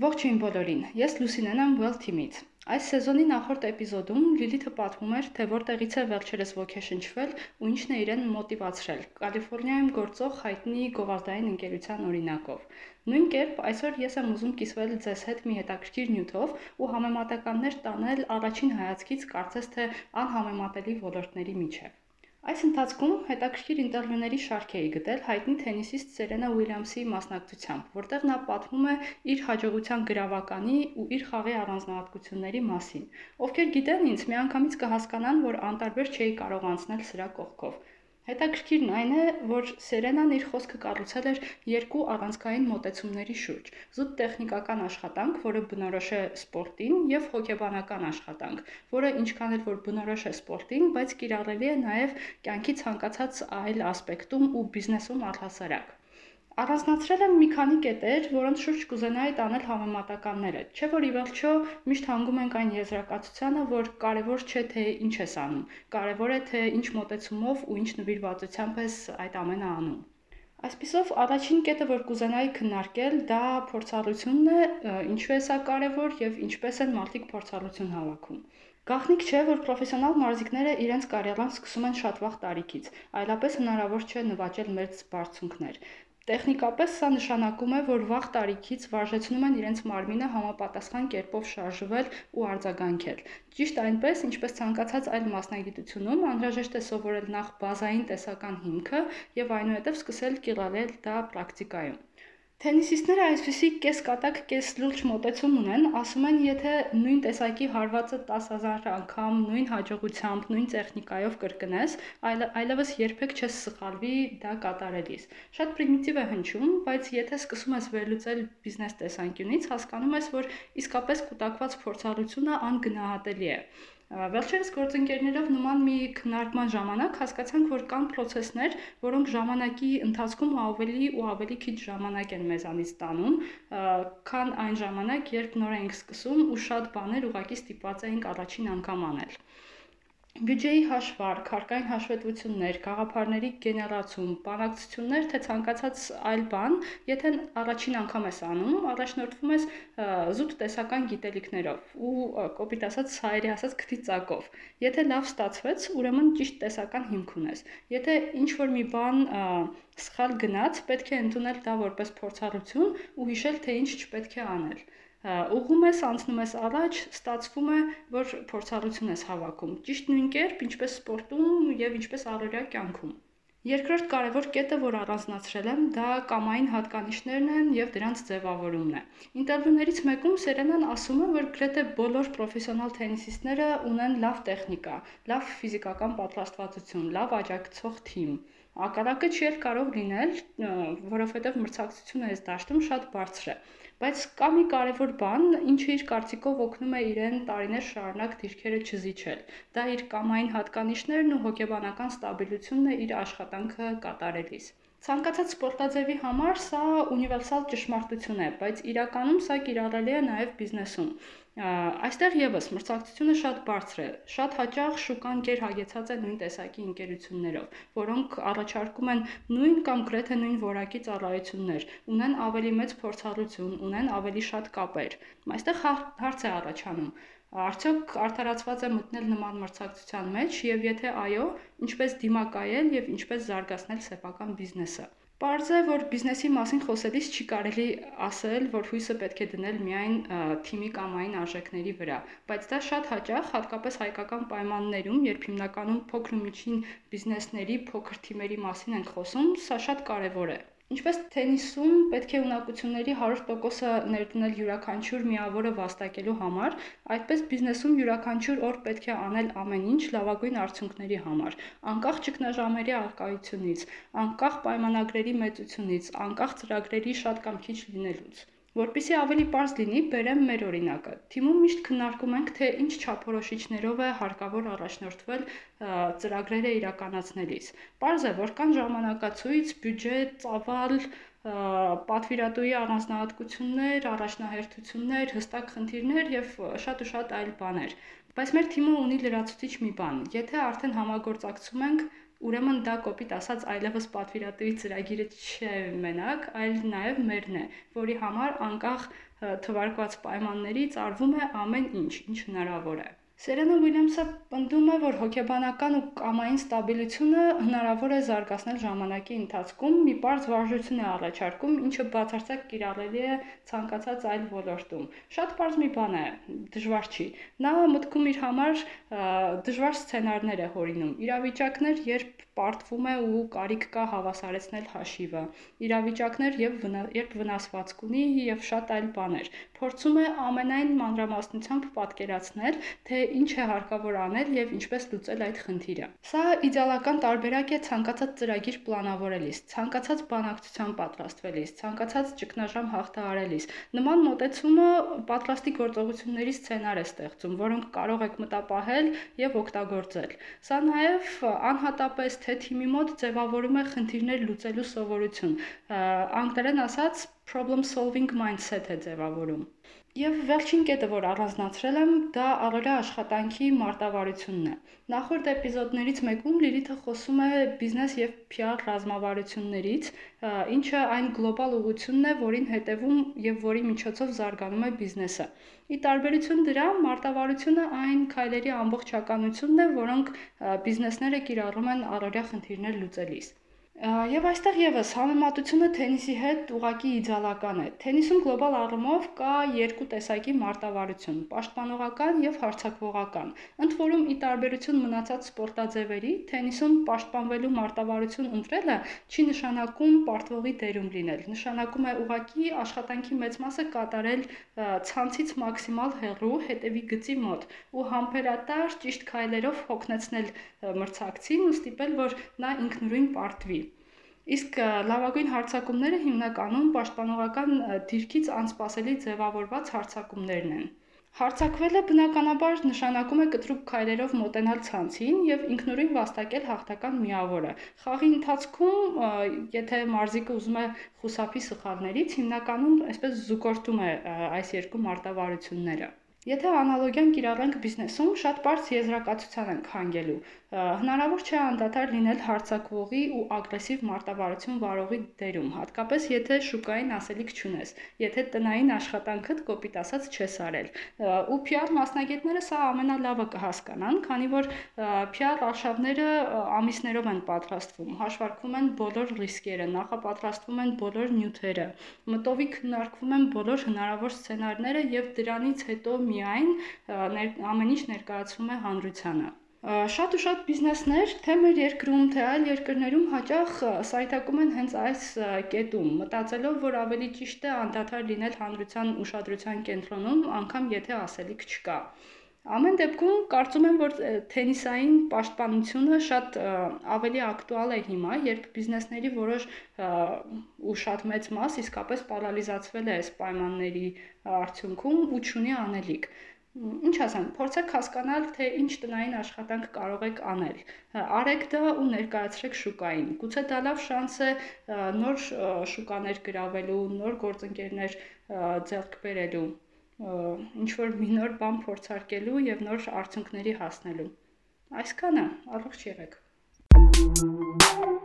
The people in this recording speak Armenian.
Ողջույն բոլորին։ Ես Լուսինեն եմ Well Team-ից։ Այս սեզոնի նախորդ էպիզոդում Լիլիթը պատմում էր, թե որտեղից է վերջերս ոգեշնչվել ու ինչն է իրեն մոտիվացրել Կալիֆոռնիայում գործող հայտնի գովազդային ընկերության օրինակով։ Նույն կերպ այսօր ես եմ ուզում կիսվել ձեզ հետ մի հետաքրքիր նյութով ու համեմատականներ տանել առաջին հայացքից կարծես թե անհամեմատելի ոլորտների միջև։ Այս ընթացքում հետաքրքիր ինտերվյուների շարք էի գտել հայտնի թենիսիստ Սերենա Ուիլյամսի մասնակցությամբ, որտեղ նա պատմում է իր հաջողության գրավականի ու իր խաղի առանձնահատկությունների մասին։ Ովքեր գիտեն ինձ, միանգամից կհասկանան, որ անտարբեր չէի կարող անցնել սրա կողքով։ Հետաքրքիրն այն է, որ Սերենան իր խոսքը կառուցել էր երկու առանցքային մոտեցումների շուրջ՝ զուտ տեխնիկական աշխատանք, որը բնորոշ է սպորտին, եւ հոգեբանական աշխատանք, որը ինչքան էլ որ բնորոշ է սպորտին, բայց կիրառելի է նաեւ կյանքի ցանկացած այլ ասպեկտում ու բիզնեսում առհասարակ։ Առանձնացրել եմ մի քանի կետեր, որոնց շուրջ կուզենայի տանել համեմատականները։ Չէ՞ որ ի վերջո միշտ հանգում ենք այն եզրակացությանը, որ կարևոր չէ թե ինչ ես անում, կարևոր է թե ինչ մոտեցումով ու ինչ նվիրվածությամբ ես այդ ամենը անում։ Այսպիսով, առաջին կետը, որ կուզենայի քննարկել, դա փորձառությունն է, ինչու է սա կարևոր եւ ինչպես են մարդիկ փորձառություն հավաքում։ Գաղտնիք չէ, որ պրոֆեսիոնալ մարզիկները իրենց կարիերան սկսում են շատ վաղ տարիքից, այլապես հնարավոր չէ նվաճել մեծ բարձունքներ։ Տեխնիկապես սա նշանակում է, որ վաղ տարիքից վարժեցնում են իրենց մարմինը համապատասխան կերպով շարժվել ու արձագանքել։ Ճիշտ այնպես, ինչպես ցանկացած այլ մասնագիտությունում, անհրաժեշտ է սովորել նախ բազային տեսական հիմքը եւ այնուհետեւ սկսել կիրառել դա պրակտիկայում։ Թենիսիստները այսպեսի կես կատակ, կես լուրջ մոտեցում ունեն, ասում են, եթե նույն տեսակի հարվածը 10000 անգամ նույն հաջողությամբ, նույն տեխնիկայով կրկնես, այլ, այլևս երբեք չես սխալվի դա կատարելիս։ Շատ պրիմիտիվ է հնչում, բայց եթե սկսում ես վերլուծել բիզնես տեսանկյունից, հասկանում ես, որ իսկապես կուտակված փորձառությունը անգնահատելի է։ Վերջերս գործընկերներով նման մի քննարկման ժամանակ հասկացանք, որ կան process-ներ, որոնք ժամանակի ընթացքում ավելի ու ավելի քիչ ժամանակ են մեզանից տանում, քան այն ժամանակ, երբ նոր ենք սկսում ու շատ բաներ ուղակի ստիպված էինք առաջին անգամ անել։ Բյուջեի հաշվարկ, հարկային հաշվետվություններ, գաղափարների գեներացում, բանակցություններ, թե ցանկացած այլ բան, եթե առաջին անգամ ես անում, առաջնորդվում ես զուտ տեսական գիտելիքներով ու կոպիտ ասած հայերի ասած քթի ծակով։ Եթե լավ ստացվեց, ուրեմն ճիշտ տեսական հիմք ունես։ Եթե ինչ որ մի բան սխալ գնաց, պետք է ընդունել դա որպես փորձառություն ու հիշել, թե ինչ չպետք է անել ուղում ես, անցնում ես առաջ, ստացվում է, որ փորձառություն ես հավաքում։ Ճիշտ նույն կերպ, ինչպես սպորտում եւ ինչպես առօրյա կյանքում։ Երկրորդ կարևոր կետը, որ առանձնացրել եմ, դա կամային հատկանիշներն են եւ դրանց ձևավորումն է։ Ինտերվյուներից մեկում Սերենան ասում է, որ գրեթե բոլոր պրոֆեսիոնալ թենիսիստները ունեն լավ տեխնիկա, լավ ֆիզիկական պատրաստվածություն, լավ աջակցող թիմ։ Ակարակը չի կարող լինել, որովհետև մրցակցությունը այս դաշտում շատ բարձր է բայց կա մի կարևոր բան, ինչը իր կարծիքով օգնում է իրեն տարիներ շարունակ դիրքերը չզիջել։ Դա իր կամային հատկանիշներն ու հոգեբանական ստաբիլությունն է իր աշխատանքը կատարելիս։ Ցանկացած սպորտաձևի համար սա ունիվերսալ ճշմարտություն է, բայց իրականում սա կիրառելի է նաև բիզնեսում։ Այստեղ եւս մրցակցությունը շատ բարձր է։ Շատ հաճախ շուկան գերհագեցած է նույն տեսակի ընկերություններով, որոնք առաջարկում են նույն կամ գրեթե նույն որակի ծառայություններ, ունեն ավելի մեծ փորձառություն, ունեն ավելի շատ կապեր։ Այստեղ հարց է առաջանում. Արդյոք արդարացված է մտնել նման մրցակցության մեջ եւ եթե այո, ինչպես դիմակայել եւ ինչպես զարգացնել սեփական բիզնեսը։ Պարզ է, որ բիզնեսի մասին խոսելիս չի կարելի ասել, որ հույսը պետք է դնել միայն թիմի կամ այն արժեքների վրա, բայց դա շատ հաճախ, հատկապես հայկական պայմաններում, երբ հիմնականում փոքր ու միջին բիզնեսների, փոքր թիմերի մասին ենք խոսում, սա շատ կարևոր է։ Ինչպես թենիսում պետք է ունակությունների 100%-ը ներդնել յուրաքանչյուր միավորը վաստակելու համար, այդպես բիզնեսում յուրաքանչյուր օր պետք է անել ամեն ինչ լավագույն արդյունքների համար, անկախ ճգնաժամերի արկայությունից, անկախ պայմանագրերի մեծությունից, անկախ ծրագրերի շատ կամ քիչ լինելուց։ Որպեսզի ավելի པարզ լինի, բերեմ մեր օրինակը։ Թիմում միշտ քննարկում ենք, թե ինչ չափորոշիչներով է հարկավոր առաջնորդվել ծրագրերը իրականացնելիս։ Պարզ է, որ կան ժամանակացույց, բյուջե, ծավալ, պատվիրատուի առանձնահատկություններ, առաջնահերթություններ, հստակ խնդիրներ եւ շատ ու շատ այլ բաներ։ Բայց մեր թիմը ունի լրացուցիչ մի բան. եթե արդեն համագործակցում ենք, Ուրեմն դա կոպիտ ասած այլևս պատվիրատուի ծրագիրը չէ մենակ, այլ նաև մերն է, որի համար անկախ թվարկված պայմաններից արվում է ամեն ինչ, ինչ հնարավոր է։ Սերենա Ուիլյամսը պնդում է, որ հոգեբանական ու կամային ստաբիլությունը հնարավոր է զարգացնել ժամանակի ընթացքում, մի բարձ վարժություն է առաջարկում, ինչը բացարձակ կիրառելի է ցանկացած այլ ոլորտում։ Շատ բարձ մի բան է, դժվար չի։ Նա մտքում իր համար դժվար սցենարներ է հորինում։ Իրավիճակներ, երբ պարտվում է ու կարիք կա հավասարեցնել հաշիվը։ Իրավիճակներ եւ վնա, երբ վնասվածք ունի եւ շատ այլ բաներ։ Փորձում է ամենայն մանրամասնությամբ պատկերացնել, թե ինչ է հարկավոր անել եւ ինչպես լուծել այդ խնդիրը։ Սա իդեալական տարբերակ է ցանկացած ծրագիր պլանավորելիս, ցանկացած բանակցության պատրաստվելիս, ցանկացած ճգնաժամ հաղթահարելիս։ Նման մոտեցումը պատրաստի գործողությունների սցենար է ստեղծում, որոնք կարող եք մտապահել եւ օգտագործել։ Սա նաեւ անհատապես թե թիմի մոտ ձևավորում է խնդիրներ լուծելու սովորություն։ Անգլերեն ասած problem solving mindset է ձևավորում։ Եվ վերջին կետը, որ առանձնացրել եմ, դա առօրյա աշխատանքի մարտավարությունն է։ Նախորդ էպիզոդներից մեկում Լիլիթը խոսում է բիզնես եւ PR ռազմավարություններից, ինչը այն գլոբալ ուղությունն է, որին հետևում եւ որի միջոցով զարգանում է բիզնեսը։ Ի տարբերություն դրա, մարտավարությունը այն քայլերի ամբողջականությունն է, որոնք բիզնեսները կիրառում են առօրյա խնդիրներ լուծելիս։ Եվ այստեղ եւս համեմատությունը թենիսի հետ ուղակի իդեալական է։ Թենիսում գլոբալ առումով կա երկու տեսակի մարտավարություն՝ պաշտպանողական եւ հարձակվողական։ Ընդ որում, ի տարբերություն մնացած սպորտաձևերի, թենիսում պաշտպանվելու մարտավարություն ընտրելը չի նշանակում պարտվողի դերում լինել։ Նշանակում է ուղակի աշխատանքի մեծ մասը կատարել ցանցից մաքսիմալ հեռու հետևի գծի մոտ ու համբերատար ճիշտ քայլերով հոգնեցնել մրցակցին ու ստիպել, որ նա ինքնուրույն պարտվի։ Իսկ լավագույն հարձակումները հիմնականում պաշտպանողական դիրքից անսպասելի ձևավորված հարձակումներն են։ Հարձակվելը բնականաբար նշանակում է կտրուկ քայլերով մոտենալ ցանցին եւ ինքնուրույն վաստակել հաղթական միավորը։ Խաղի ընթացքում, եթե մարզիկը ուզում է խուսափի սխալներից, հիմնականում այսպես զուգորդում է այս երկու մարտավարությունները։ Եթե անալոգիան կիրառենք բիզնեսում, շատ բարձ եզրակացության ենք հանգելու։ Հնարավոր չէ անդադար լինել հարձակվողի ու ագրեսիվ մարտավարություն վարողի դերում, հատկապես եթե շուկային ասելիք չունես, եթե տնային աշխատանքդ կոպիտ ասած չես արել։ Ու PR մասնագետները սա ամենալավը կհասկանան, քանի որ PR արշավները ամիսներով են պատրաստվում, հաշվարկվում են բոլոր ռիսկերը, նախապատրաստվում են բոլոր նյութերը, մտովի քննարկվում են բոլոր հնարավոր սցենարները եւ դրանից հետո միայն ամեն ինչ ներկայացվում է հանրությանը։ Շատ ու շատ բիզնեսներ թե մեր երկրում, թե այլ երկրներում հաճախ սայթակում են հենց այս կետում, մտածելով, որ ավելի ճիշտ է անդադար լինել հանրության ուշադրության կենտրոնում, անգամ եթե ասելիք չկա։ Ամեն դեպքում կարծում եմ, որ թենիսային պաշտպանությունը շատ ավելի ակտուալ է հիմա, երբ բիզնեսների որոշ ու շատ մեծ մաս իսկապես պարալիզացվել է այս պայմանների արդյունքում ու չունի անելիք ինչ ասեմ, փորձեք հասկանալ, թե ինչ տնային աշխատանք կարող եք անել։ Արեք դա ու ներկայացրեք շուկային։ Գուցե դա լավ շանս է նոր շուկաներ գրավելու, նոր գործընկերներ ձեռք բերելու, ինչ որ մի նոր բան փորձարկելու եւ նոր արդյունքների հասնելու։ Այսքանը, առողջ եղեք։ Thank you